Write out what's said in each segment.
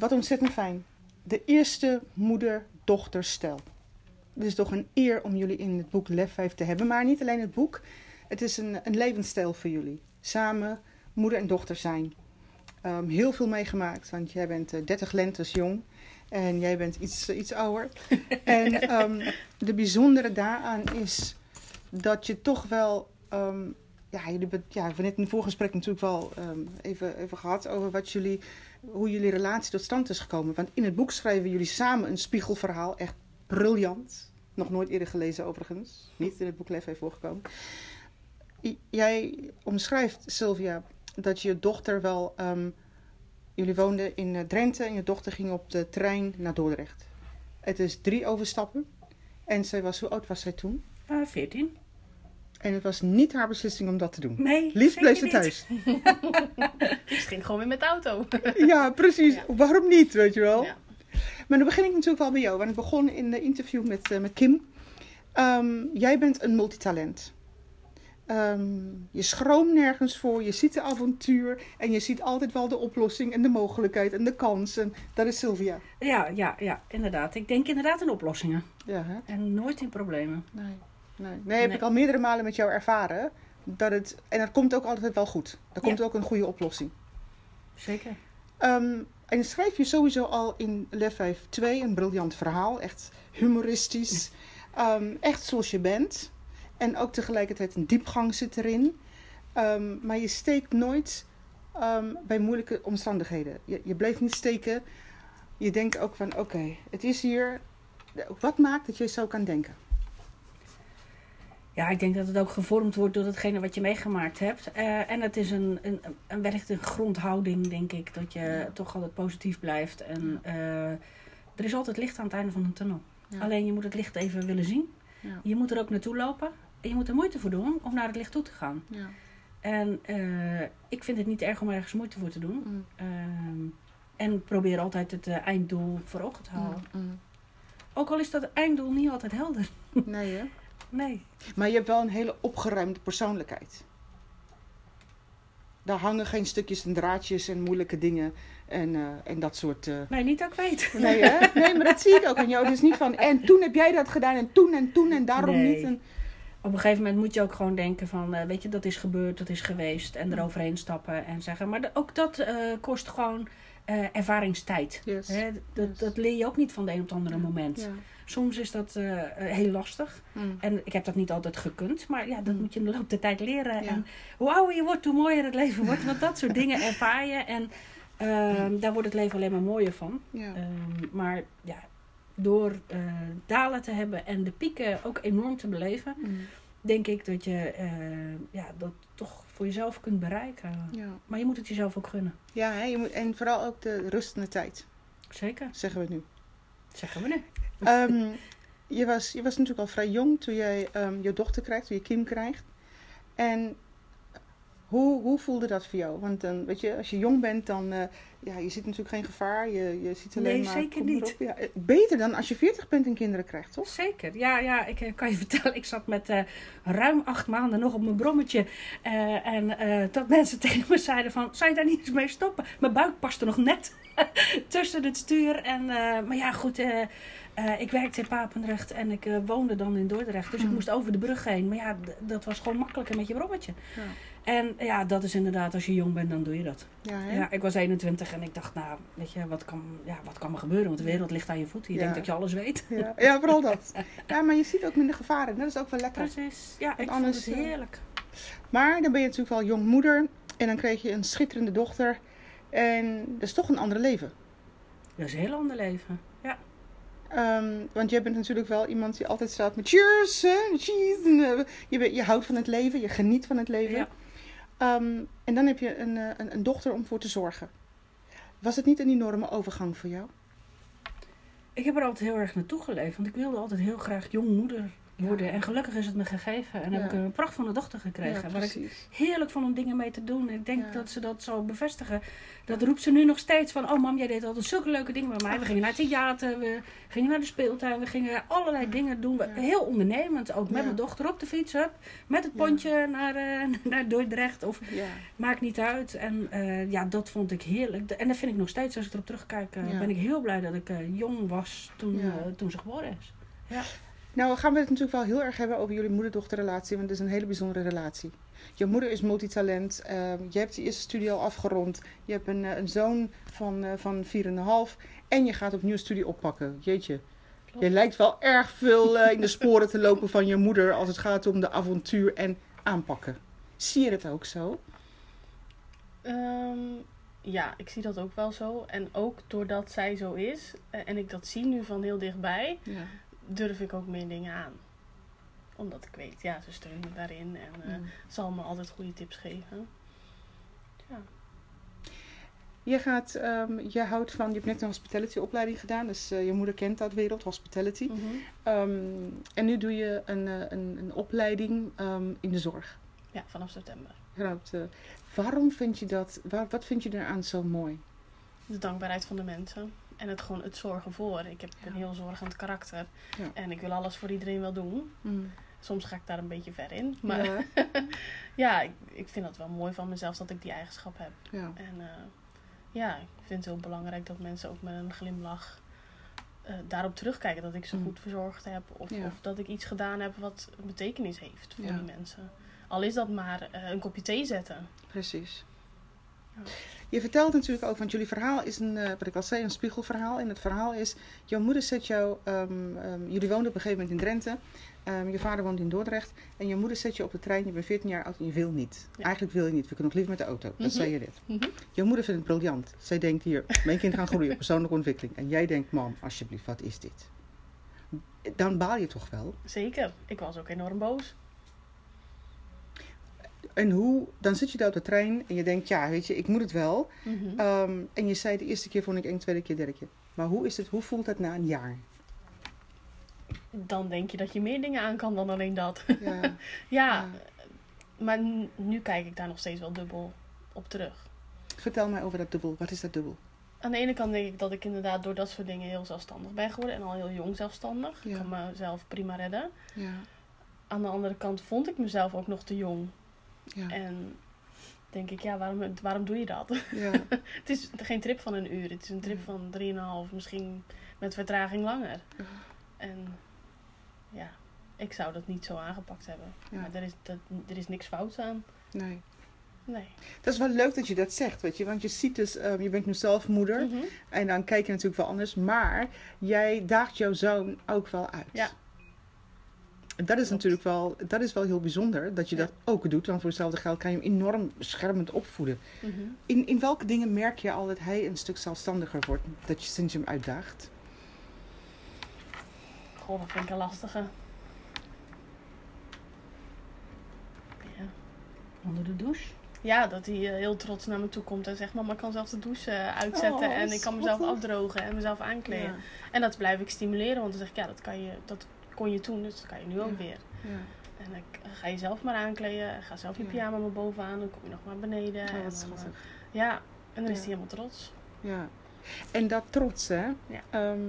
Wat ontzettend fijn. De eerste moeder-dochter-stel. Het is toch een eer om jullie in het boek Lef 5 te hebben. Maar niet alleen het boek. Het is een, een levensstijl voor jullie. Samen moeder en dochter zijn. Ehm, heel veel meegemaakt. Want jij bent uh, 30 lentes jong. En jij bent iets, uh, iets ouder. en um, de bijzondere daaraan is dat je toch wel... Um, ja, jullie hebben ja, we net in het voorgesprek natuurlijk wel even, even gehad over wat jullie, hoe jullie relatie tot stand is gekomen. Want in het boek schrijven jullie samen een spiegelverhaal. Echt briljant. Nog nooit eerder gelezen overigens. Niet in het boek Lef heeft voorgekomen. Jij omschrijft, Sylvia, dat je dochter wel... Um, jullie woonden in Drenthe en je dochter ging op de trein naar Dordrecht. Het is drie overstappen. En zij was, hoe oud was zij toen? Uh, 14. En het was niet haar beslissing om dat te doen. Nee, Liefst bleef ze thuis. Liefst ging gewoon weer met de auto. ja, precies. Ja. Waarom niet, weet je wel? Ja. Maar dan begin ik natuurlijk wel bij jou. Want ik begon in de interview met, uh, met Kim. Um, jij bent een multitalent. Um, je schroomt nergens voor, je ziet de avontuur en je ziet altijd wel de oplossing en de mogelijkheid en de kansen. Dat is Sylvia. Ja, ja, ja, inderdaad. Ik denk inderdaad in oplossingen. Ja, hè? En nooit in problemen. Nee, nee. nee heb nee. ik al meerdere malen met jou ervaren. Dat het, en dat komt ook altijd wel goed. Er komt ja. ook een goede oplossing. Zeker. Um, en schrijf je sowieso al in Lef 5 2 een briljant verhaal. Echt humoristisch. Um, echt zoals je bent. En ook tegelijkertijd een diepgang zit erin. Um, maar je steekt nooit um, bij moeilijke omstandigheden. Je, je bleef niet steken. Je denkt ook van oké, okay, het is hier. Wat maakt dat je zo kan denken? Ja, ik denk dat het ook gevormd wordt door hetgene wat je meegemaakt hebt. Uh, en het is een, een, een, wellicht een grondhouding, denk ik. Dat je ja. toch altijd positief blijft. En uh, er is altijd licht aan het einde van een tunnel. Ja. Alleen je moet het licht even willen zien. Ja. Je moet er ook naartoe lopen. En je moet er moeite voor doen om naar het licht toe te gaan. En uh, ik vind het niet erg om ergens moeite voor te doen. Mm. en probeer altijd het einddoel voor ogen te houden. Mm, mm. Ook al is dat einddoel niet altijd helder. Nee, hè? Nee. Maar je hebt wel een hele opgeruimde persoonlijkheid. Daar hangen geen stukjes en draadjes en moeilijke dingen en, uh, en dat soort... Uh... Nee, niet dat ik weet. Nee, hè? nee, maar dat zie ik ook aan jou. Het is niet van, en toen heb jij dat gedaan en toen en toen en daarom nee. niet. En... Op een gegeven moment moet je ook gewoon denken van, uh, weet je, dat is gebeurd, dat is geweest. En eroverheen stappen en zeggen. Maar de, ook dat kost gewoon ervaringstijd. Yes. Hè? Dat, Yes. dat leer je ook niet van de een op het andere moment. Ja. Soms is dat uh, heel lastig. Mm. En ik heb dat niet altijd gekund. Maar ja, dat Mm. moet je in de loop der tijd leren. Ja. En hoe ouder je wordt, hoe mooier het leven wordt. Want dat soort dingen ervaar je. En uh, daar wordt het leven alleen maar mooier van. Ja. Um, maar ja, door uh, dalen te hebben en de pieken ook enorm te beleven... Mm. denk ik dat je ja, dat toch voor jezelf kunt bereiken. Ja. Maar je moet het jezelf ook gunnen. Ja, hè, je moet, en vooral ook de rustende tijd, Zeker, zeggen we nu. Zeggen we nu. Um, je, was, je was natuurlijk al vrij jong toen jij um, je dochter krijgt, toen je Kim krijgt. En hoe, hoe voelde dat voor jou? Want dan, weet je, als je jong bent, dan uh, ja, je ziet natuurlijk geen gevaar. Je, je ziet alleen nee, maar. zeker niet. Ja, beter dan als je 40 bent en kinderen krijgt, toch? Zeker. Ja, ja ik uh, kan je vertellen, ik zat met uh, ruim acht maanden nog op mijn brommetje. Uh, en dat mensen tegen me zeiden van, zou je daar niet eens mee stoppen? Mijn buik paste nog net tussen het stuur. En, maar ja, goed, ik werkte in Papendrecht en ik woonde dan in Dordrecht. Dus mm. ik moest over de brug heen. Maar ja, dat was gewoon makkelijker met je brommetje. Ja. En ja, dat is inderdaad, als je jong bent, dan doe je dat. Ja, ja ik was 21 en ik dacht, nou, weet je, wat kan, ja, wat kan er gebeuren? Want de wereld ligt aan je voeten. Je Ja. denkt dat je alles weet. Ja, ja, vooral dat. Ja, maar je ziet ook minder gevaren. Dat is ook wel lekker. Precies. Ja, ik anders, vond het eh, heerlijk. Maar dan ben je natuurlijk wel jong moeder. En dan kreeg je een schitterende dochter. En dat is toch een ander leven. Dat is een heel ander leven. Ja. Um, want jij bent natuurlijk wel iemand die altijd staat met cheers, uh, je, je houdt van het leven, je geniet van het leven. Ja. Um, en dan heb je een, uh, een, een dochter om voor te zorgen. Was het niet een enorme overgang voor jou? Ik heb er altijd heel erg naartoe geleefd. Want ik wilde altijd heel graag jong moeder worden. En gelukkig is het me gegeven. En Ja. heb ik een prachtvolle dochter gekregen. Ja, waar ik heerlijk van om dingen mee te doen. En ik denk Ja. dat ze dat zo bevestigen. Dat roept ze nu nog steeds van... Oh mam, jij deed altijd zulke leuke dingen met mij. We gingen naar het theater, we gingen naar de speeltuin. We gingen allerlei dingen doen. We- Ja. Heel ondernemend. Ook met Ja. mijn dochter op de fiets. Hup, met het Ja. pontje naar, eh, naar Dordrecht. Of Ja. maakt niet uit. En eh, ja, dat vond ik heerlijk. En dat vind ik nog steeds. Als ik erop terugkijk, eh, Ja. ben ik heel blij dat ik jong was toen, Ja. toen ze geboren is. Nou, gaan we het natuurlijk wel heel erg hebben over jullie moeder-dochterrelatie, want het is een hele bijzondere relatie. Je moeder is multitalent. ehm, je hebt de eerste studie al afgerond. Je hebt een, eh, een zoon van, eh van 4,5. En je gaat opnieuw studie oppakken. Jeetje. Klopt. Je lijkt wel erg veel eh, in de sporen te lopen van je moeder als het gaat om de avontuur en aanpakken. Zie je het ook zo? Ehm, ja, ik zie dat ook wel zo. En ook doordat zij zo is en ik dat zie nu van heel dichtbij, Ja. Durf ik ook meer dingen aan. Omdat ik weet, ja, ze steunt me daarin en eh, zal me altijd goede tips geven. Je, gaat, ehm, je houdt van, je hebt net een hospitality opleiding gedaan, dus eh, je moeder kent dat wereld, hospitality. Mhm. Ehm, en nu doe je een, eh, een, een opleiding ehm, in de zorg. Ja, vanaf september. Eh, waarom vind je dat, waar, wat vind je eraan zo mooi? De dankbaarheid van de mensen. En het gewoon het zorgen voor. Ik heb een heel zorgend karakter. Ja. En ik wil alles voor iedereen wel doen. Soms ga ik daar een beetje ver in. Maar ja, Ja, ik, ik vind dat wel mooi van mezelf dat ik die eigenschap heb. En eh, ja, ik vind het heel belangrijk dat mensen ook met een glimlach eh, daarop terugkijken. Dat ik ze Mm. goed verzorgd heb. Of, of dat ik iets gedaan heb wat betekenis heeft voor die mensen. Al is dat maar eh, een kopje thee zetten. precies. Je vertelt natuurlijk ook, want jullie verhaal is een, eh, wat ik al zei, een spiegelverhaal. En het verhaal is, jouw moeder zet jou, ehm, ehm, jullie woonden op een gegeven moment in Drenthe. Ehm, je vader woont in Dordrecht. En je moeder zet je op de trein, je bent 14 jaar oud en je wil niet. Ja. Eigenlijk wil je niet, we kunnen nog liever met de auto. Dat Mhm. zei je net. Mhm. Je moeder vindt het briljant. Zij denkt hier, mijn kind gaat groeien, persoonlijke ontwikkeling. En jij denkt, mam, alsjeblieft, wat is dit? Dan baal je toch wel? Zeker. Ik was ook enorm boos. En hoe, dan zit je daar op de trein en je denkt, ja, weet je, ik moet het wel. Mhm. Ehm, en je zei de eerste keer vond ik eng, tweede keer, derde keer. Maar hoe is het, hoe voelt het na een jaar? Dan denk je dat je meer dingen aan kan dan alleen dat. Ja, ja, Ja. maar nu kijk ik daar nog steeds wel dubbel op terug. vertel mij over dat dubbel. Wat is dat dubbel? Aan de ene kant denk ik dat ik inderdaad door dat soort dingen heel zelfstandig ben geworden. En al heel jong zelfstandig. Ja. Ik kan mezelf prima redden. Ja, Aan de andere kant vond ik mezelf ook nog te jong. Ja, En denk ik, ja, waarom, waarom doe je dat? ja. het is geen trip van een uur. Het is een trip Nee. van 3,5, misschien met vertraging langer. Ja. En ja, ik zou dat niet zo aangepakt hebben. Ja. Maar er is, dat, er is niks fout aan. Nee. Nee. Dat is wel leuk dat je dat zegt, weet je. Want je ziet dus, ehm, je bent nu zelf moeder. Mhm. En dan kijk je natuurlijk wel anders. Maar jij daagt jouw zoon ook wel uit. Ja. En dat is Klopt. natuurlijk wel, dat is wel heel bijzonder dat je Ja. dat ook doet. Want voor hetzelfde geld kan je hem enorm beschermend opvoeden. Mhm. In, in welke dingen merk je al dat hij een stuk zelfstandiger wordt? Dat je sinds je hem uitdaagt? Goh, dat vind ik een lastige. Ja. Onder de douche. Ja, dat hij eh, heel trots naar me toe komt en zegt: Mama, ik kan zelf de douche eh, uitzetten Oh, en ik kan mezelf afdrogen en mezelf aankleden. Ja. En dat blijf ik stimuleren, want dan zeg ik: Ja, dat, kan je, dat kon je toen, dus dat kan je nu ook weer. Ja. En ik ga je zelf maar aankleden, ga zelf je Ja. pyjama maar bovenaan, dan kom je nog maar beneden. Oh, en dan, eh, ja, en dan is hij helemaal trots. Ja. En dat trots, hè? Ja. Ehm,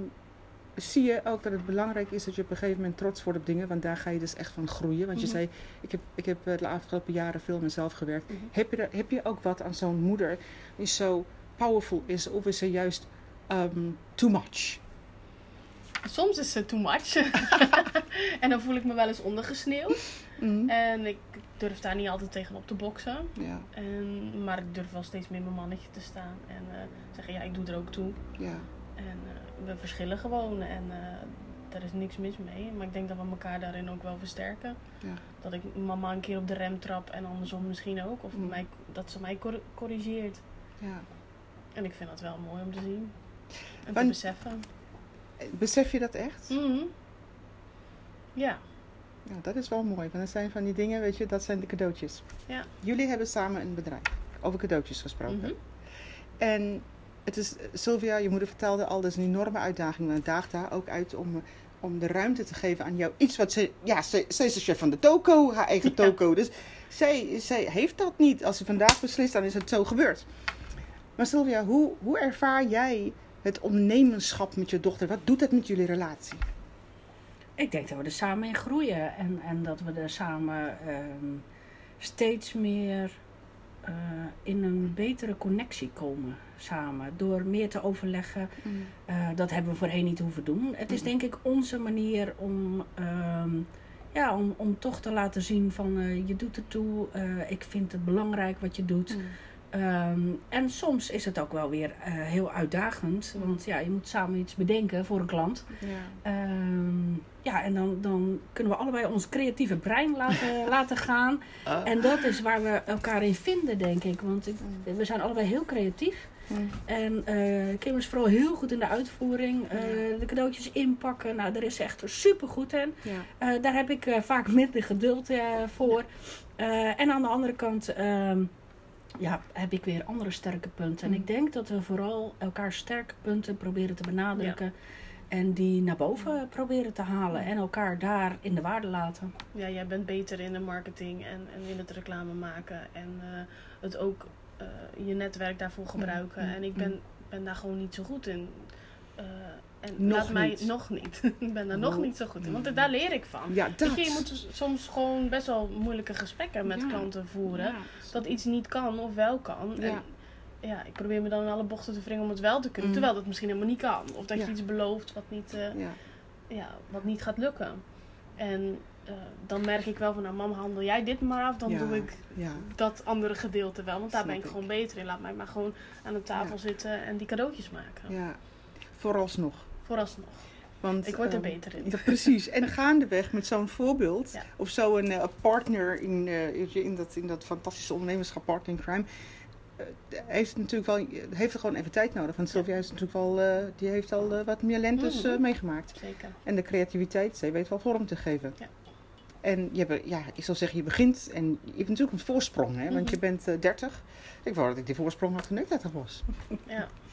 zie je ook dat het belangrijk is dat je op een gegeven moment trots wordt op dingen? Want daar ga je dus echt van groeien. Want je Mhm. zei, ik heb, ik heb eh, de afgelopen jaren veel met mezelf gewerkt. Mhm. Heb je, er, heb je ook wat aan zo'n moeder die zo powerful is? Of is ze juist ehm, too much? Soms is het too much. en dan voel ik me wel eens ondergesneeuwd. Mhm. En ik durf daar niet altijd tegen op te boksen. Ja, En, maar ik durf wel steeds meer mijn mannetje te staan. En eh, zeggen, ja, ik doe er ook toe. ja, En eh, we verschillen gewoon. En eh, daar is niks mis mee. Maar ik denk dat we elkaar daarin ook wel versterken. ja. Dat ik mama een keer op de rem trap. En andersom misschien ook. Of Mm. mij, dat ze mij cor- corrigeert. ja. En ik vind dat wel mooi om te zien. En te beseffen. Besef je dat echt? Mhm. Ja. Ja, dat is wel mooi. Want dat zijn van die dingen, weet je, dat zijn de cadeautjes. Ja. Jullie hebben samen een bedrijf. Over cadeautjes gesproken. Mhm. En het is, Sylvia, je moeder vertelde al, dat is een enorme uitdaging. Maar het daagt daar ook uit om, om de ruimte te geven aan jou. Iets wat ze, ja, ze, ze is de chef van de toko, haar eigen Ja. toko. Dus zij, zij heeft dat niet. Als ze vandaag beslist, dan is het zo gebeurd. Maar Sylvia, hoe, hoe ervaar jij het ondernemerschap met je dochter? Wat doet dat met jullie relatie? Ik denk dat we er samen in groeien en, en dat we er samen ehm, steeds meer eh, in een betere connectie komen samen. Door meer te overleggen. Eh, dat hebben we voorheen niet hoeven doen. Het is Mhm. denk ik onze manier om, ehm, ja, om, om toch te laten zien van eh, je doet ertoe. eh ik vind het belangrijk wat je doet. Ehm, en soms is het ook wel weer eh, heel uitdagend. Want ja, je moet samen iets bedenken voor een klant. Ja. Ehm, ja, en dan, dan kunnen we allebei ons creatieve brein laten, laten gaan. Ah. En dat is waar we elkaar in vinden, denk ik. Want ik, we zijn allebei heel creatief. Mm. En eh, Kim is vooral heel goed in de uitvoering. eh, de cadeautjes inpakken. Nou, daar is ze echt super goed in. Ja. Daar heb ik vaak minder geduld voor. En aan de andere kant ehm, ja, heb ik weer andere sterke punten. En Mm. ik denk dat we vooral elkaar sterke punten proberen te benadrukken. En die naar boven proberen te halen. En elkaar daar in de waarde laten. Ja, jij bent beter in de marketing en, en in het reclame maken. En eh, het ook eh, je netwerk daarvoor gebruiken. mm, En ik mm. ben, ben daar gewoon niet zo goed in. Eh, en Nog laat mij niet. nog niet. ik ben daar nog Oh. niet zo goed in. Want daar leer ik van. Ja, dat. Je, je moet soms gewoon best wel moeilijke gesprekken met Ja. klanten voeren. Ja. Dat iets niet kan of wel kan. Ja. En ja, ik probeer me dan in alle bochten te wringen om het wel te kunnen. Mm. Terwijl dat misschien helemaal niet kan. Of dat je iets belooft wat niet, eh, Ja. ja, wat niet gaat lukken. En eh, dan merk ik wel van, nou mam, handel jij dit maar af. Dan doe ik dat andere gedeelte wel. Want daar Snap ben ik, ik. gewoon beter in. Laat mij maar gewoon aan de tafel zitten en die cadeautjes maken. ja. Vooralsnog. Vooralsnog. Want, Ik word er ehm, beter in. Ja, precies. En gaandeweg met zo'n voorbeeld, Ja. of zo'n eh, partner in, eh, in, dat, in dat fantastische ondernemerschap, partner in crime, eh, heeft natuurlijk wel, heeft er gewoon even tijd nodig. Want Sylvia heeft natuurlijk wel, die heeft al wat meer lentes Mhm. meegemaakt. Zeker. En de creativiteit, zij weet wel vorm te geven. Ja. En je hebt, ja, ik zal zeggen, je begint en je hebt natuurlijk een voorsprong, hè, want Mhm. je bent eh 30. Ik wou dat ik die voorsprong had toen ik 30 was. Ja.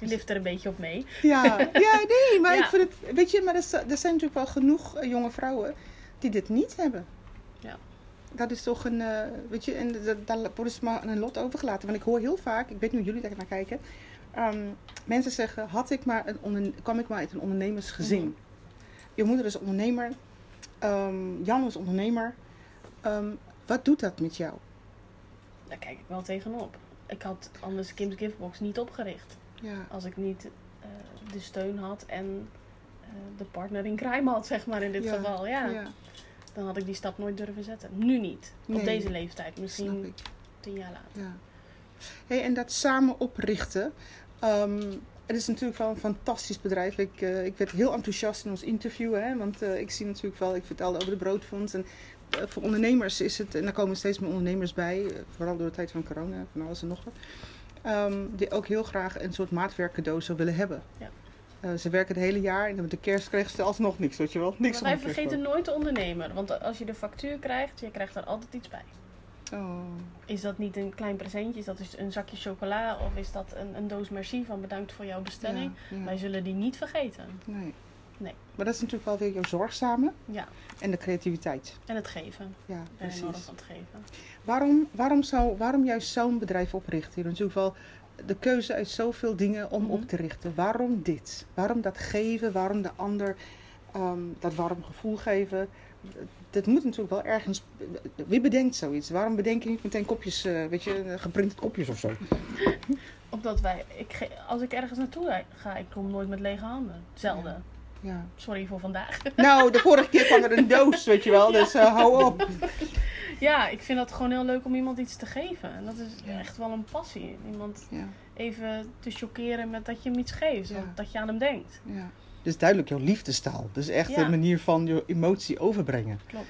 Je lift er een beetje op mee. Ja, ja nee, maar Ja. ik vind het, weet je, maar er, er zijn natuurlijk wel genoeg eh, jonge vrouwen die dit niet hebben. Ja. Dat is toch een, eh, weet je, en dat- daar wordt dus maar aan een lot overgelaten. Want ik hoor heel vaak, ik weet hoe jullie daar naar kijken, ehm, mensen zeggen, had ik maar een onder, kwam ik maar uit een ondernemersgezin. Mhm. Je moeder is ondernemer, ehm, Jan is ondernemer. Ehm, wat doet dat met jou? Daar kijk ik wel tegenop. Ik had anders Kim's Giftbox niet opgericht. Ja, Als ik niet eh, de steun had en eh, de partner in crime had, zeg maar in dit Ja, geval. Ja, ja, Dan had ik die stap nooit durven zetten. Nu niet. Nee. Op deze leeftijd. Misschien tien jaar later. Ja. Hey, en dat samen oprichten. ehm, het is natuurlijk wel een fantastisch bedrijf. Ik, eh, ik werd heel enthousiast in ons interview. Hè, want ik zie natuurlijk wel, ik vertelde over de broodfonds. En voor ondernemers is het, en daar komen steeds meer ondernemers bij. vooral door de tijd van corona, van alles en nog wat. Ehm, die ook heel graag een soort maatwerkcadeau zou willen hebben. Ja. Eh, ze werken het hele jaar en met de kerst kregen ze alsnog niks, weet je wel. Niks Maar wij vergeten nooit de ondernemer. Want als je de factuur krijgt, je krijgt er altijd iets bij. Oh, Is dat niet een klein presentje? Is dat dus een zakje chocola? Of is dat een, een doos merci van bedankt voor jouw bestelling? ja, ja. Wij zullen die niet vergeten. Nee. Nee. Maar dat is natuurlijk wel weer jouw zorgzame Ja, en de creativiteit. en het geven. Ja, precies. van het geven. Waarom, waarom, zou, waarom juist zo'n bedrijf oprichten? Je hebt natuurlijk wel de keuze uit zoveel dingen om Mhm. op te richten. Waarom dit? Waarom dat geven? Waarom de ander ehm, dat warm gevoel geven? Dat moet natuurlijk wel ergens... Wie bedenkt zoiets? Waarom bedenk je niet meteen kopjes, eh, weet je, geprinte kopjes of zo? Omdat wij, ik, als ik ergens naartoe ga, ik kom nooit met lege handen. Zelden. Ja. Sorry voor vandaag. Nou, de vorige keer kwam er een doos, weet je wel. Dus eh, hou op. Ja, ik vind het gewoon heel leuk om iemand iets te geven. En dat is Ja. echt wel een passie. Iemand Ja, even te chockeren met dat je hem iets geeft. Ja. Dat je aan hem denkt. ja. Dus duidelijk jouw liefdestaal. Dus echt Ja. een manier van je emotie overbrengen. Klopt.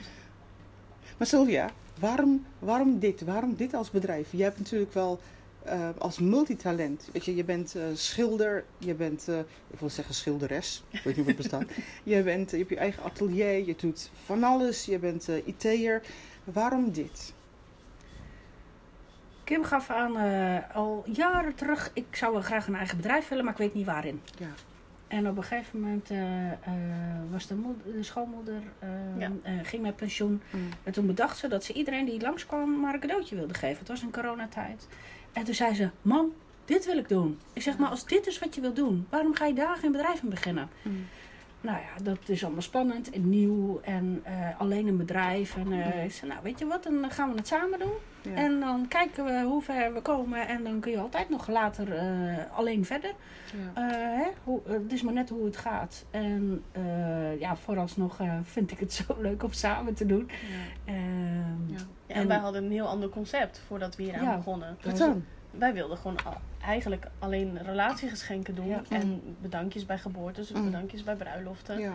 Maar Sylvia, waarom, waarom dit? Waarom dit als bedrijf? Je hebt natuurlijk wel eh, als multitalent. Weet je, je bent eh, schilder, je bent, eh, ik wil zeggen schilderes, ik weet niet hoe het bestaat. je, bent, je hebt je eigen atelier, je doet van alles, je bent eh IT'er. Waarom dit? Kim gaf aan eh, al jaren terug, ik zou wel graag een eigen bedrijf willen, maar ik weet niet waarin. Ja. en op een gegeven moment eh, eh, was de, moeder, de schoonmoeder eh, Ja. eh, ging met pensioen. Mm. En toen bedacht ze dat ze iedereen die langskwam maar een cadeautje wilde geven. Het was in coronatijd. En toen zei ze, mam, dit wil ik doen. Ik zeg, maar als dit is wat je wil doen, waarom ga je daar geen bedrijf in beginnen? Mm. Nou ja, dat is allemaal spannend en nieuw en eh, alleen een bedrijf. En eh, Mm. ik zei, nou weet je wat, dan gaan we het samen doen. Ja. En dan kijken we hoe ver we komen. En dan kun je altijd nog later eh, alleen verder. Ja. Hè? Hoe, het is maar net hoe het gaat. En ja, vooralsnog vind ik het zo leuk om samen te doen. Ja. Ehm, Ja. En, En- wij hadden een heel ander concept voordat we hier aan Ja. begonnen. Wat dan? Wij wilden gewoon eigenlijk alleen relatiegeschenken doen. Ja. En bedankjes bij geboortes, Mm. bedankjes bij bruiloften. Ja.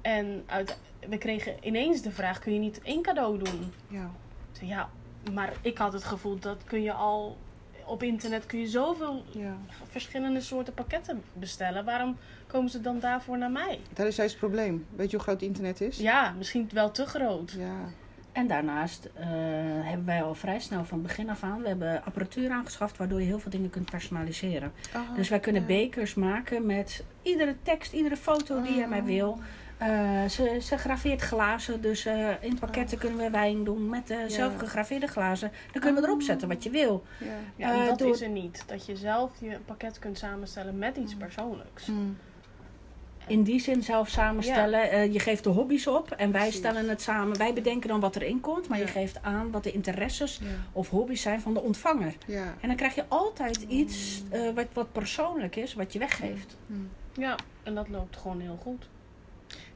En uit, we kregen ineens de vraag, kun je niet één cadeau doen? Ja. Zei, ja, maar ik had het gevoel dat kun je al... Op internet kun je zoveel Ja. verschillende soorten pakketten bestellen. Waarom komen ze dan daarvoor naar mij? Dat is juist het probleem. Weet je hoe groot internet is? Ja, misschien wel te groot. Ja. En daarnaast eh, hebben wij al vrij snel van begin af aan... We hebben apparatuur aangeschaft waardoor je heel veel dingen kunt personaliseren. Oh, Dus wij kunnen ja. bekers maken met iedere tekst, iedere foto die je Oh. maar wil. Eh, ze, ze graveert glazen, dus eh, in pakketten kunnen we wijn doen met Ja. zelf gegraveerde glazen. Dan kunnen we erop zetten wat je wil. Ja. Dat door- is er niet. Dat je zelf je pakket kunt samenstellen met iets persoonlijks. Mm. In die zin zelf samenstellen. Eh, je geeft de hobby's op en wij Precies. stellen het samen. Wij bedenken dan wat erin komt, maar Ja. je geeft aan wat de interesses Ja. of hobby's zijn van de ontvanger. Ja. En dan krijg je altijd iets eh, wat, wat persoonlijk is, wat je weggeeft. Mm. Ja, en dat loopt gewoon heel goed.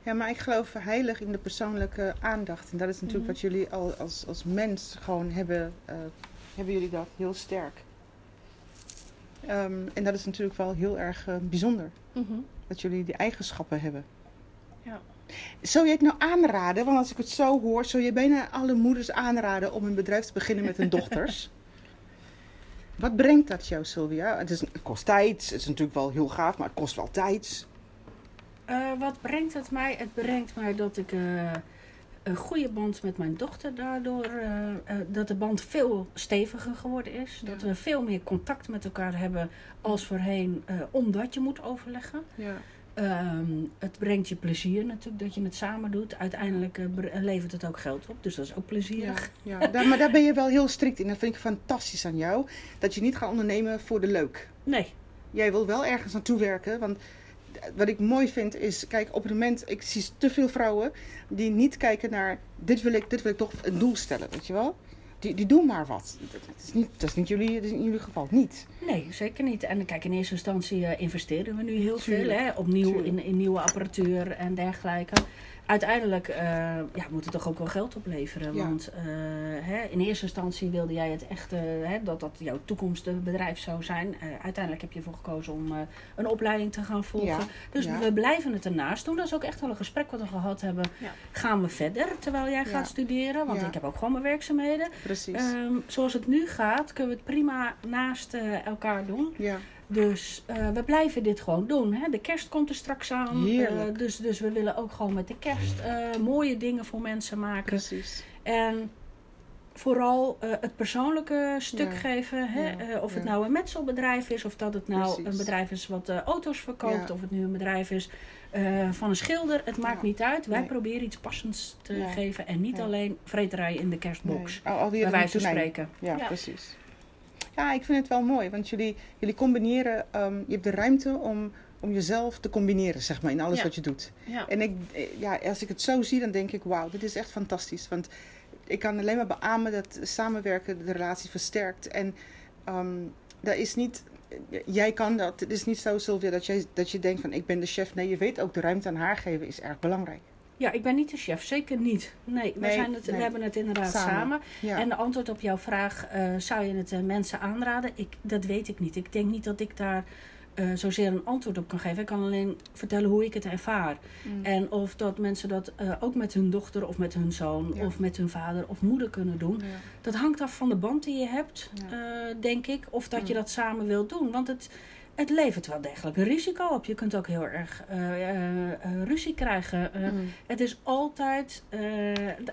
Ja, maar ik geloof heilig in de persoonlijke aandacht. En dat is natuurlijk Mhm. wat jullie al als, als mens gewoon hebben. eh, hebben jullie dat heel sterk. Ehm, en dat is natuurlijk wel heel erg bijzonder. Dat jullie die eigenschappen hebben. Ja. Zou je het nou aanraden? Want als ik het zo hoor, zou je bijna alle moeders aanraden om een bedrijf te beginnen met hun dochters. Wat brengt dat jou, Sylvia? Het, is, het kost tijd. Het is natuurlijk wel heel gaaf, maar het kost wel tijd. Eh, wat brengt het mij? Het brengt mij dat ik eh, een goede band met mijn dochter daardoor, eh, eh, dat de band veel steviger geworden is. Dat we veel meer contact met elkaar hebben als voorheen, eh, omdat je moet overleggen. Ja. Ehm, het brengt je plezier natuurlijk dat je het samen doet. Uiteindelijk levert het ook geld op, dus dat is ook plezierig. Ja, ja. Daar, maar daar ben je wel heel strikt in. Dat vind ik fantastisch aan jou. Dat je niet gaat ondernemen voor de leuk. Nee, Jij wil wel ergens naartoe werken. Want wat ik mooi vind is, kijk, op het moment, ik zie te veel vrouwen die niet kijken naar, dit wil ik, dit wil ik toch een doel stellen, weet je wel? Die, die doen maar wat. Dat, is niet, dat is niet jullie, dat is in jullie geval niet. Nee, zeker niet. En kijk, in eerste instantie eh, investeren we nu heel Tuurlijk, veel. Hè? Opnieuw in, in nieuwe apparatuur en dergelijke. Uiteindelijk eh, ja, moet het toch ook wel geld opleveren. Ja. Want eh, hè, in eerste instantie wilde jij het echt, hè, dat dat jouw toekomstbedrijf zou zijn. Eh, uiteindelijk heb je ervoor gekozen om een opleiding te gaan volgen. Ja, Dus ja. we blijven het ernaast doen. Dat is ook echt wel een gesprek wat we gehad hebben. Gaan we verder terwijl jij gaat studeren? Want ik heb ook gewoon mijn werkzaamheden. Precies. Ehm, zoals het nu gaat, kunnen we het prima naast elkaar doen. ja, Dus eh, we blijven dit gewoon doen. Hè? De kerst komt er straks aan. Heerlijk. Eh, dus, dus we willen ook gewoon met de kerst eh, mooie dingen voor mensen maken. precies. En vooral eh, het persoonlijke stuk Ja. geven. Hè? Ja, Eh, of het ja. nou een metselbedrijf is, of dat het nou Precies. een bedrijf is wat eh, auto's verkoopt, Ja. of het nu een bedrijf is eh, van een schilder. Het maakt Ja. niet uit. Wij Nee. proberen iets passends te Ja. geven en niet Ja. alleen vreterij in de kerstbox. Nee, al- Bij een wijze van spreken. Ja, Ja. precies. Ja, ik vind het wel mooi, want jullie, jullie combineren, ehm, je hebt de ruimte om, om jezelf te combineren, zeg maar, in alles Ja. wat je doet. Ja. En ik, ja, als ik het zo zie, dan denk ik, wauw, dit is echt fantastisch. Want ik kan alleen maar beamen dat samenwerken de relatie versterkt. En ehm dat is niet, jij kan dat. Het is niet zo, Sylvia, dat, jij, dat je denkt van, ik ben de chef. Nee, je weet ook, de ruimte aan haar geven is erg belangrijk. Ja, ik ben niet de chef, zeker niet. Nee, we, zijn het, nee. we hebben het inderdaad samen. Samen. Ja, En de antwoord op jouw vraag, eh, zou je het eh, mensen aanraden? Ik, dat weet ik niet. Ik denk niet dat ik daar eh, zozeer een antwoord op kan geven. Ik kan alleen vertellen hoe ik het ervaar. Mm. En of dat mensen dat ook met hun dochter of met hun zoon Ja. of met hun vader of moeder kunnen doen. Ja. Dat hangt af van de band die je hebt, Ja. denk ik. Of dat je Mm. dat samen wilt doen. Want het, het levert wel degelijk een risico op. Je kunt ook heel erg eh, eh, eh, ruzie krijgen. Eh, Mm. Het is altijd.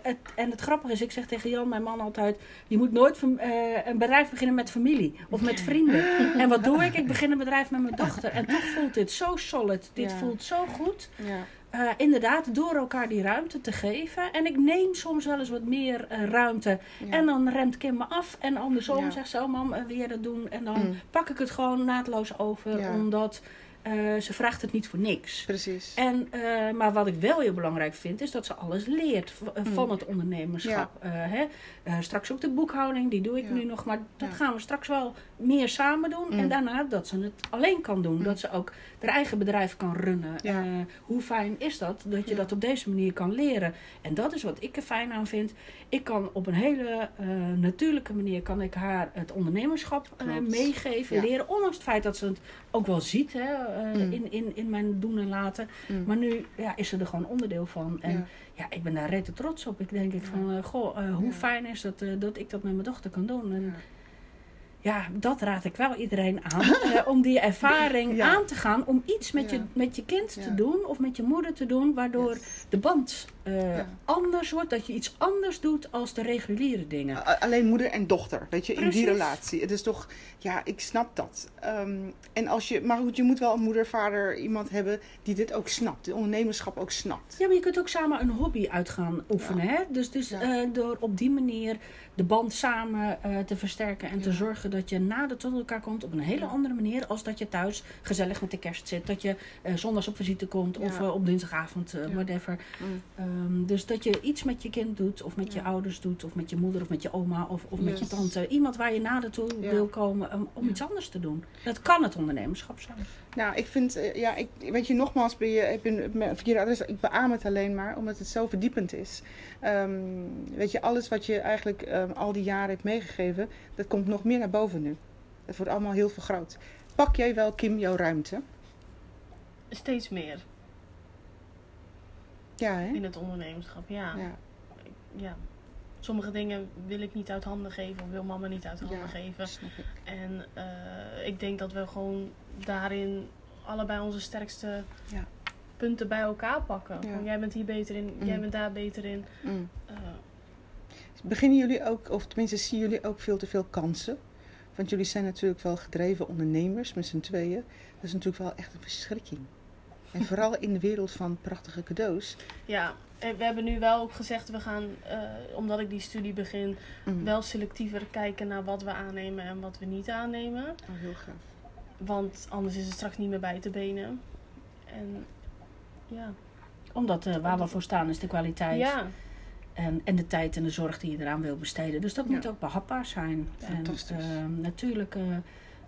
het, en het grappige is, ik zeg tegen Jan, mijn man, altijd: je moet nooit een bedrijf beginnen met familie of met vrienden. En wat doe ik? Ik begin een bedrijf met mijn dochter. En toch voelt dit zo solid. Dit Ja. voelt zo goed. Ja. Eh, inderdaad, door elkaar die ruimte te geven. En ik neem soms wel eens wat meer eh, ruimte. Ja. En dan remt Kim me af. En andersom Ja. zegt ze, oh mam, eh, jij dat doen? En dan Mm. pak ik het gewoon naadloos over. Omdat eh, ze vraagt het niet voor niks. Precies. En, eh, maar wat ik wel heel belangrijk vind, is dat ze alles leert eh, van Mm. het ondernemerschap. Hè? Straks ook de boekhouding, die doe ik Ja. nu nog. Maar dat Ja. gaan we straks wel meer samen doen. Mm. En daarna dat ze het alleen kan doen. Mm. Dat ze ook haar eigen bedrijf kan runnen. Hoe fijn is dat, dat je dat op deze manier kan leren. En dat is wat ik er fijn aan vind. Ik kan op een hele natuurlijke manier kan ik haar het ondernemerschap meegeven, leren. Ondanks het feit dat ze het ook wel ziet hè, eh, Mm. in, in, in mijn doen en laten. Mm. Maar nu ja, is ze er gewoon onderdeel van. En ja, Ja. ik ben daar rete trots op. Ik denk ik Ja. van, eh, goh, eh, hoe Ja. fijn is dat, dat ik dat met mijn dochter kan doen. En Ja. dat raad ik wel iedereen aan. eh, om die ervaring Ja. aan te gaan. Om iets met, Ja. je, met je kind te doen of met je moeder te doen. Waardoor Yes. de band eh, Ja. anders wordt. Dat je iets anders doet als de reguliere dingen. Alleen moeder en dochter, weet je, in die relatie. Het is toch, ja, ik snap dat. Ehm, en als je, maar goed, je moet wel een moeder, vader, iemand hebben die dit ook snapt. De ondernemerschap ook snapt. Ja, maar je kunt ook samen een hobby uit gaan oefenen. Hè? Dus, dus Ja. door op die manier de band samen eh, te versterken en te zorgen dat je nader tot elkaar komt op een hele andere manier als dat je thuis gezellig met de kerst zit. Dat je zondags op visite komt of op dinsdagavond, Ja. whatever. Mm. Ehm, dus dat je iets met je kind doet of met je ouders doet of met je moeder of met je oma of, of met je tante. Iemand waar je nader toe Ja. wil komen um, om Ja. iets anders te doen. Dat kan het ondernemerschap zijn. Nou, ik vind, eh, ja, ik, weet je, nogmaals, ben je, heb je een verkeerde adres. Ik beaam het alleen maar, omdat het zo verdiepend is. Ehm, weet je, alles wat je eigenlijk ehm, al die jaren hebt meegegeven, dat komt nog meer naar boven nu. Het wordt allemaal heel vergroot. Pak jij wel, Kim, jouw ruimte? Steeds meer Ja, hè? in het ondernemerschap, ja. Ja. ja. Sommige dingen wil ik niet uit handen geven of wil mama niet uit handen Ja. geven. En eh, ik denk dat we gewoon daarin allebei onze sterkste Ja. punten bij elkaar pakken. Van, jij bent hier beter in, Mm. jij bent daar beter in. Mm. Eh, Beginnen jullie ook, of tenminste zien jullie ook veel te veel kansen? Want jullie zijn natuurlijk wel gedreven ondernemers met z'n tweeën. Dat is natuurlijk wel echt een verschrikking. En vooral in de wereld van prachtige cadeaus. ja, en we hebben nu wel ook gezegd, we gaan, eh, omdat ik die studie begin, Mm. wel selectiever kijken naar wat we aannemen en wat we niet aannemen. Oh, heel gaaf. Want anders is het straks niet meer bij te benen. En ja. Omdat eh, waar we voor staan is de kwaliteit. Ja, En, en de tijd en de zorg die je eraan wil besteden. Dus dat Ja. moet ook behapbaar zijn. Fantastisch. En, ehm, natuurlijk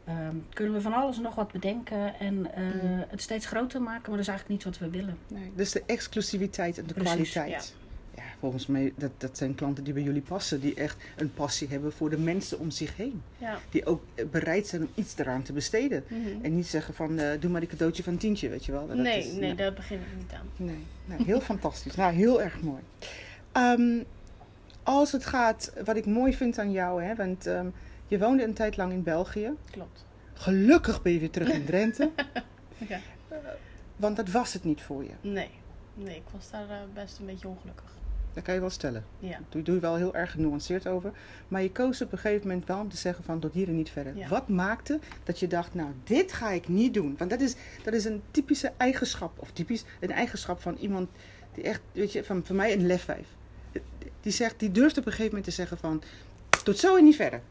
eh, ehm, kunnen we van alles nog wat bedenken en eh, Mm. het steeds groter maken, maar dat is eigenlijk niet wat we willen. Nee, dus de exclusiviteit en de Precies, kwaliteit. Ja. volgens mij, dat, dat zijn klanten die bij jullie passen. Die echt een passie hebben voor de mensen om zich heen. ja. Die ook eh, bereid zijn om iets eraan te besteden. Mhm. En niet zeggen van, eh, doe maar die cadeautje van een tientje, weet je wel. Dat nee, is- nee, daar begin ik niet aan. Nee, nee heel fantastisch. Nou, heel erg mooi. Ehm, als het gaat, wat ik mooi vind aan jou, hè, want ehm, je woonde een tijd lang in België. Klopt. Gelukkig ben je weer terug in Drenthe, Ja. want dat was het niet voor je. Nee. Nee, ik was daar eh, best een beetje ongelukkig. Dat kan je wel stellen. Ja. Daar doe je wel heel erg genuanceerd over. Maar je koos op een gegeven moment wel om te zeggen van tot hier en niet verder. Ja. Wat maakte dat je dacht, nou dit ga ik niet doen? Want dat is, dat is een typische eigenschap, of typisch een eigenschap van iemand die echt, weet je, van, van mij een lefwijf. Die zegt, die durft op een gegeven moment te zeggen van tot zo en niet verder.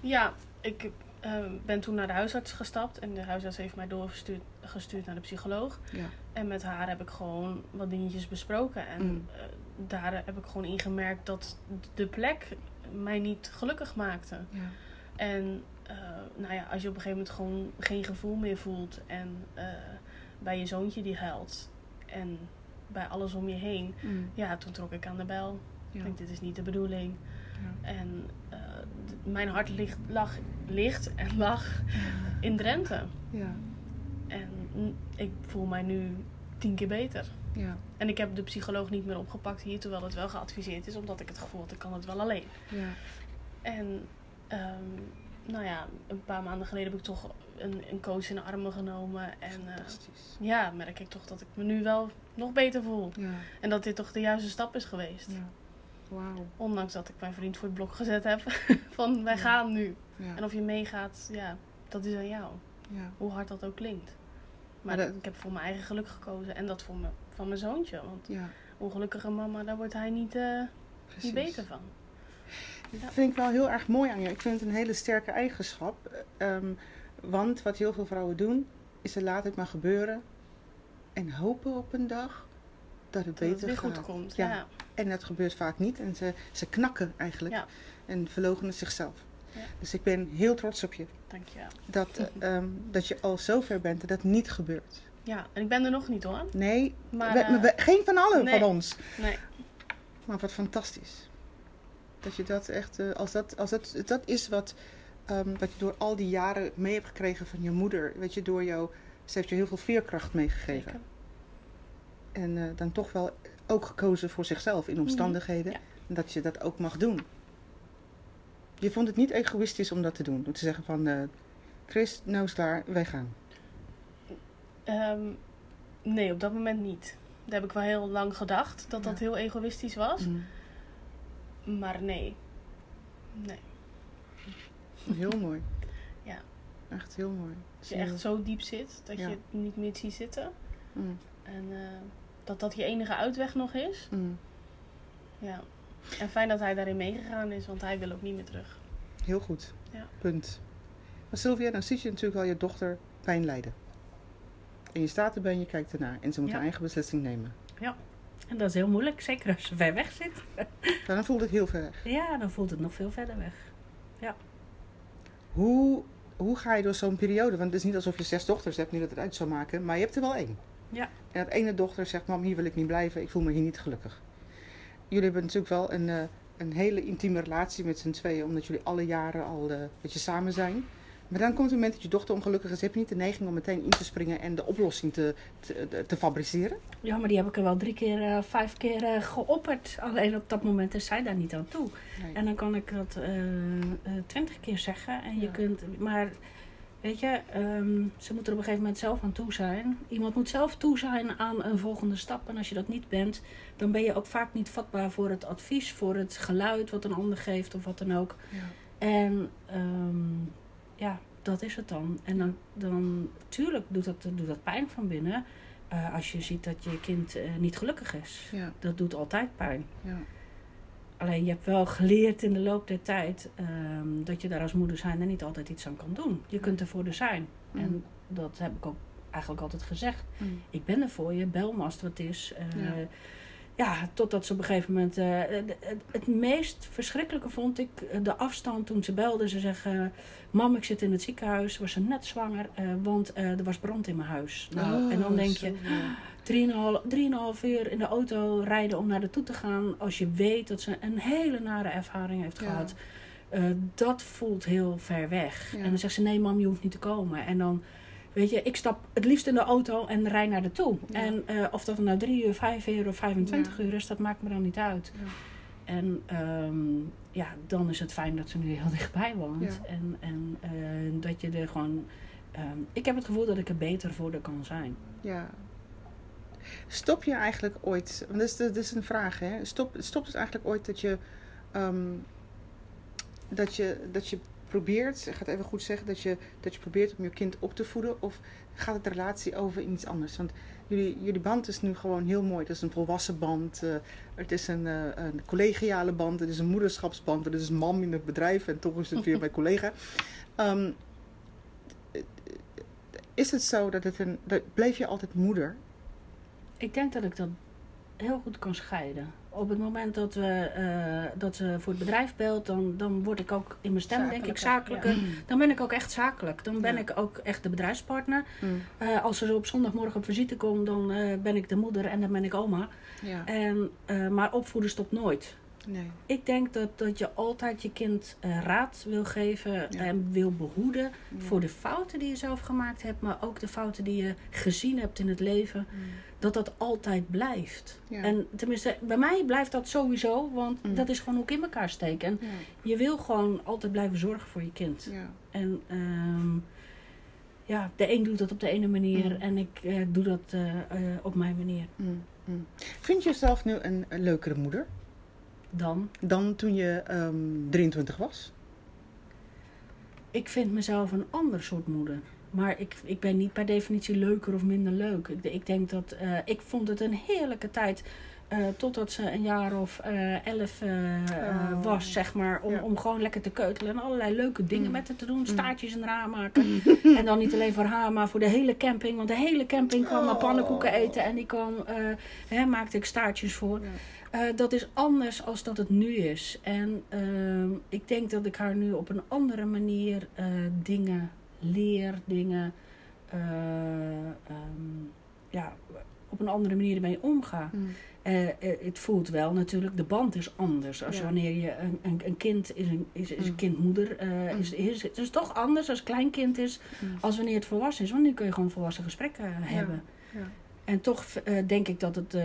Ja, ik eh, ben toen naar de huisarts gestapt. En de huisarts heeft mij doorgestuurd gestuurd naar de psycholoog. Ja. En met haar heb ik gewoon wat dingetjes besproken. En Mm. eh, daar heb ik gewoon ingemerkt dat de plek mij niet gelukkig maakte. Ja. En eh, nou ja, als je op een gegeven moment gewoon geen gevoel meer voelt. En bij je zoontje die huilt. En bij alles om je heen. Mm. Ja, toen trok ik aan de bel. Ja. Ik denk, dit is niet de bedoeling. Ja. En eh, mijn hart ligt, lag, ligt en lag in Drenthe. Ja. En ik voel mij nu tien keer beter. Ja. En ik heb de psycholoog niet meer opgepakt hier, terwijl het wel geadviseerd is, omdat ik het gevoel had, ik kan het wel alleen. Ja. En ehm, nou ja, een paar maanden geleden heb ik toch een, een coach in de armen genomen. En eh, ja, merk ik toch dat ik me nu wel nog beter voel. Ja, En dat dit toch de juiste stap is geweest. ja. Wauw. Ondanks dat ik mijn vriend voor het blok gezet heb. van wij Ja. gaan nu. Ja. En of je meegaat, ja, dat is aan jou. ja. Hoe hard dat ook klinkt. Maar Maar dat- ik heb voor mijn eigen geluk gekozen. En dat voor me, van mijn zoontje. Want ongelukkige mama, daar wordt hij niet, eh, niet beter van. Dat vind ik wel heel erg mooi aan je. Ik vind het een hele sterke eigenschap. Ehm, want wat heel veel vrouwen doen, is ze laten het maar gebeuren. En hopen op een dag dat het Dat het beter gaat. goed komt. Ja. Ja. En dat gebeurt vaak niet. En ze, ze knakken eigenlijk. Ja. En verloochenen zichzelf. Ja. Dus ik ben heel trots op je. dankjewel. Dat, eh, ehm, dat je al zo ver bent dat dat niet gebeurt. Ja, en ik ben er nog niet hoor. Nee, Maar, we- eh, we- geen van allen nee. van ons. Nee. Maar wat fantastisch. Dat je dat echt, eh, als dat, als dat, dat is wat, ehm, wat je door al die jaren mee hebt gekregen van je moeder. Weet je, door jou, ze heeft je heel veel veerkracht meegegeven. Zeker. En eh, dan toch wel ook gekozen voor zichzelf in omstandigheden. Ja. En dat je dat ook mag doen. Je vond het niet egoïstisch om dat te doen. Om te zeggen van, eh, Chris, nou is klaar, wij gaan. Ehm, nee, op dat moment niet. Daar heb ik wel heel lang gedacht dat dat heel egoïstisch was. Mm. Maar nee. Nee. Heel mooi. Ja. Echt heel mooi. Als je echt zo diep zit dat Ja. je het niet meer ziet zitten. Mm, En eh, dat dat je enige uitweg nog is. mm. Ja. En fijn dat hij daarin meegegaan is, want hij wil ook niet meer terug. Heel goed. Ja. Punt. Maar Sylvia, dan zie je natuurlijk wel je dochter pijn lijden. En je staat erbij en je kijkt ernaar. En ze moet Ja. haar eigen beslissing nemen. En dat is heel moeilijk, zeker als ze ver weg zit. Ja, dan voelt het heel ver weg. Ja, dan voelt het nog veel verder weg. Hoe, hoe ga je door zo'n periode? Want het is niet alsof je zes dochters hebt, niet dat het uit zou maken. Maar je hebt er wel één. Ja. En dat ene dochter zegt, mam, hier wil ik niet blijven. Ik voel me hier niet gelukkig. Jullie hebben natuurlijk wel een, eh, een hele intieme relatie met z'n tweeën. Omdat jullie alle jaren al eh dat je samen zijn. Maar dan komt het moment dat je dochter ongelukkig is. Heb je niet de neiging om meteen in te springen en de oplossing te, te, te- fabriceren? Ja, maar die heb ik er wel drie keer, eh, vijf keer geopperd. Alleen op dat moment is zij daar niet aan toe. Nee. En dan kan ik dat twintig keer zeggen. En je kunt, maar weet je, ehm, ze moet er op een gegeven moment zelf aan toe zijn. Iemand moet zelf toe zijn aan een volgende stap. En als je dat niet bent, dan ben je ook vaak niet vatbaar voor het advies, voor het geluid wat een ander geeft of wat dan ook. Ja. En ehm, ja, dat is het dan. En dan, dan tuurlijk doet dat, doet dat pijn van binnen. eh, als je ziet dat je kind eh, niet gelukkig is. Ja, Dat doet altijd pijn. ja. Alleen je hebt wel geleerd in de loop der tijd ehm, dat je daar als moeder zijn er niet altijd iets aan kan doen. Je kunt er voor er zijn. Mm. En dat heb ik ook eigenlijk altijd gezegd. Mm. Ik ben er voor je, bel me als het wat is. Eh, Ja. ja. totdat ze op een gegeven moment... eh, het, het- het meest verschrikkelijke vond ik eh, de afstand toen ze belde. Ze zeggen, mam ik zit in het ziekenhuis. Was ze net zwanger, want er was brand in mijn huis. Nou, en dan Oh, denk zo, je, ja. Drieënhalf, drieënhalf uur in de auto rijden om naar de toe te gaan. Als je weet dat ze een hele nare ervaring heeft Ja. gehad. eh, dat voelt heel ver weg. Ja. En dan zegt ze: Nee, mam, je hoeft niet te komen. En dan, weet je, ik stap het liefst in de auto en rij naar de toe. Ja. En eh, of dat nou drie uur, vijf uur of 25 Ja. uur is, dat maakt me dan niet uit. En ehm, ja, dan is het fijn dat ze nu heel dichtbij woont. En, en eh, dat je er gewoon. ehm, ik heb het gevoel dat ik er beter voor haar kan zijn. Ja. Stop je eigenlijk ooit, want dat is, dat is een vraag, hè? Stop, stopt het eigenlijk ooit dat je, ehm, dat je, dat je probeert, ik ga het even goed zeggen, dat je, dat je probeert om je kind op te voeden? Of gaat het de relatie over in iets anders? Want jullie, jullie band is nu gewoon heel mooi. Het is een volwassen band, eh, het is een, eh, een collegiale band, het is een moederschapsband, het is een mam in het bedrijf en toch is het weer mijn collega. Ehm, is het zo dat het een, dat, bleef je altijd moeder? Ik denk dat ik dat heel goed kan scheiden. Op het moment dat, we, eh, dat ze voor het bedrijf belt, dan, dan word ik ook in mijn stem, denk ik, Zakelijker. Dan ben ik ook echt zakelijk. Dan ben Ja. ik ook echt de bedrijfspartner. Mm. Eh, als ze op zondagmorgen op visite komt, dan eh, ben ik de moeder en dan ben ik oma. Ja. En, maar opvoeden stopt nooit. Nee. Ik denk dat, dat je altijd je kind raad wil geven en wil behoeden voor de fouten die je zelf gemaakt hebt, maar ook de fouten die je gezien hebt in het leven, Mm. Dat dat altijd blijft. Ja. En tenminste, bij mij blijft dat sowieso, want Mm. dat is gewoon hoe ik in elkaar steek. En Ja. je wil gewoon altijd blijven zorgen voor je kind. Ja. En ehm, ja, de een doet dat op de ene manier Mm. en ik eh, doe dat eh, eh, op mijn manier. Mm, mm. Vind je jezelf nu een, een leukere moeder Dan, dan toen je ehm 23 was? ik vind mezelf een ander soort moeder. Maar ik, ik ben niet per definitie leuker of minder leuk. Ik, ik denk dat eh, ik vond het een heerlijke tijd. eh, totdat ze een jaar of eh, elf Oh. was, zeg maar. Om, Ja. om gewoon lekker te keutelen en allerlei leuke dingen Mm. met haar te doen. Staartjes in haar raam maken. en dan niet alleen voor haar, maar voor de hele camping. Want de hele camping kwam Oh. pannenkoeken eten. En die kwam, hè, maakte ik staartjes voor. Ja. Dat is anders als dat het nu is. En ehm, ik denk dat ik haar nu op een andere manier dingen leer, dingen eh, ehm, ja, op een andere manier ermee omga. Mm. Eh, eh, het voelt wel natuurlijk, de band is anders. Als Ja. wanneer je een, een, een kind is, een, is, is een Mm. kindmoeder, Mm. is, is, het is toch anders als kleinkind is, Mm. als wanneer het volwassen is. Want nu kun je gewoon volwassen gesprekken hebben. ja. En toch denk ik dat, het,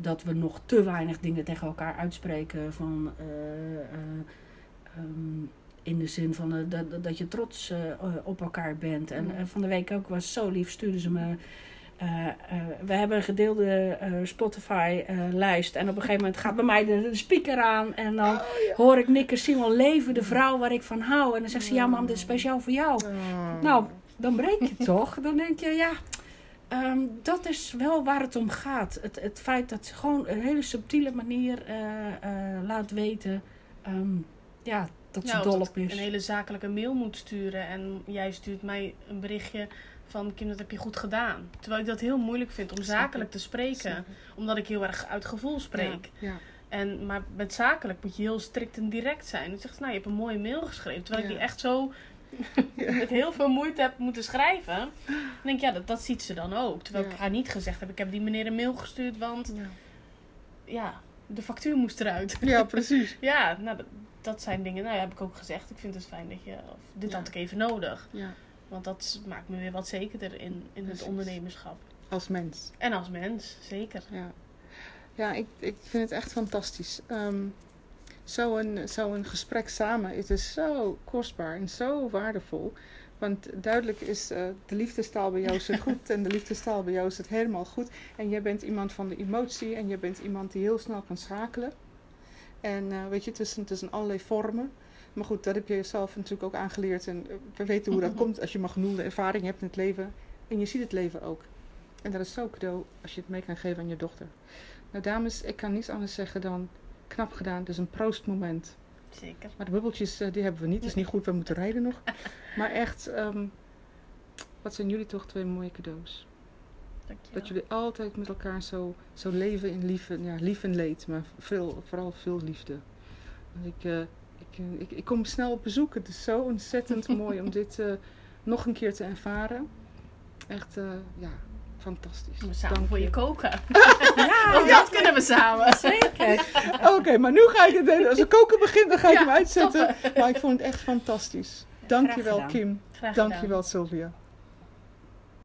dat we nog te weinig dingen tegen elkaar uitspreken. Van, eh, eh, ehm, in de zin van eh, dat, dat je trots eh, eh, op elkaar bent. En Mm. van de week ook was zo lief, stuurden ze me. we hebben een gedeelde Spotify-lijst. en op een gegeven moment gaat bij mij de, de speaker aan. En dan Oh, ja. hoor ik Nikke Simon leven, de vrouw waar ik van hou. En dan zegt ze: Ja, mam, dit is speciaal voor jou. Oh. Nou, dan breek je toch. Dan denk je, ja, ehm, dat is wel waar het om gaat. Het, het feit dat ze gewoon een hele subtiele manier laat weten ehm, ja, dat ze dol op is. een hele zakelijke mail moet sturen. En jij stuurt mij een berichtje van Kim, dat heb je goed gedaan. Terwijl ik dat heel moeilijk vind om zakelijk te spreken. Omdat ik heel erg uit gevoel spreek. Ja. En, maar met zakelijk moet je heel strikt en direct zijn. Dan zegt ze, nou, je hebt een mooie mail geschreven. Terwijl ik die echt zo met heel veel moeite heb moeten schrijven. Dan denk ik, ja, dat, dat ziet ze dan ook. Terwijl ik haar niet gezegd heb, ik heb die meneer een mail gestuurd, want Ja. ja, de factuur moest eruit. ja, precies. Ja, nou, dat, zijn dingen, nou ja, heb ik ook gezegd. Ik vind het fijn dat je, of dit Ja. had ik even nodig. Ja. Want dat maakt me weer wat zekerder in, in het ondernemerschap. Als mens. En als mens, zeker. Ja, ja ik, ik vind het echt fantastisch. Ehm Zo'n zo een gesprek samen het is zo kostbaar en zo waardevol. Want duidelijk is eh, de liefdestaal bij jou zit goed en de liefdestaal bij jou zit helemaal goed. En jij bent iemand van de emotie en je bent iemand die heel snel kan schakelen. En eh, weet je, tussen, tussen allerlei vormen. Maar goed, dat heb je jezelf natuurlijk ook aangeleerd. En eh, we weten hoe dat komt als je maar genoeg ervaring hebt in het leven. En je ziet het leven ook. En dat is zo cadeau als je het mee kan geven aan je dochter. Nou dames, ik kan niets anders zeggen dan knap gedaan. Dus een proostmoment. Zeker. Maar de bubbeltjes, eh, die hebben we niet. Dat is niet goed, we moeten rijden nog. Maar echt, ehm, wat zijn jullie toch twee mooie cadeaus. Dankjewel. Dat jullie altijd met elkaar zo, zo leven in liefde. Ja, lief en leed, maar veel, vooral veel liefde. Dus ik, eh, ik, eh, ik, ik kom snel op bezoek. Het is zo ontzettend mooi om dit eh, nog een keer te ervaren. Echt, eh, ja, fantastisch. We samen Dank voor je je. koken. Ja, Ook dat kunnen we samen. zeker. Oké, maar nu ga ik het delen. Als het koken begint, dan ga ik Ja, hem uitzetten. Maar ik vond het echt fantastisch. Dankjewel gedaan. Kim. Graag gedaan. Dankjewel Sylvia.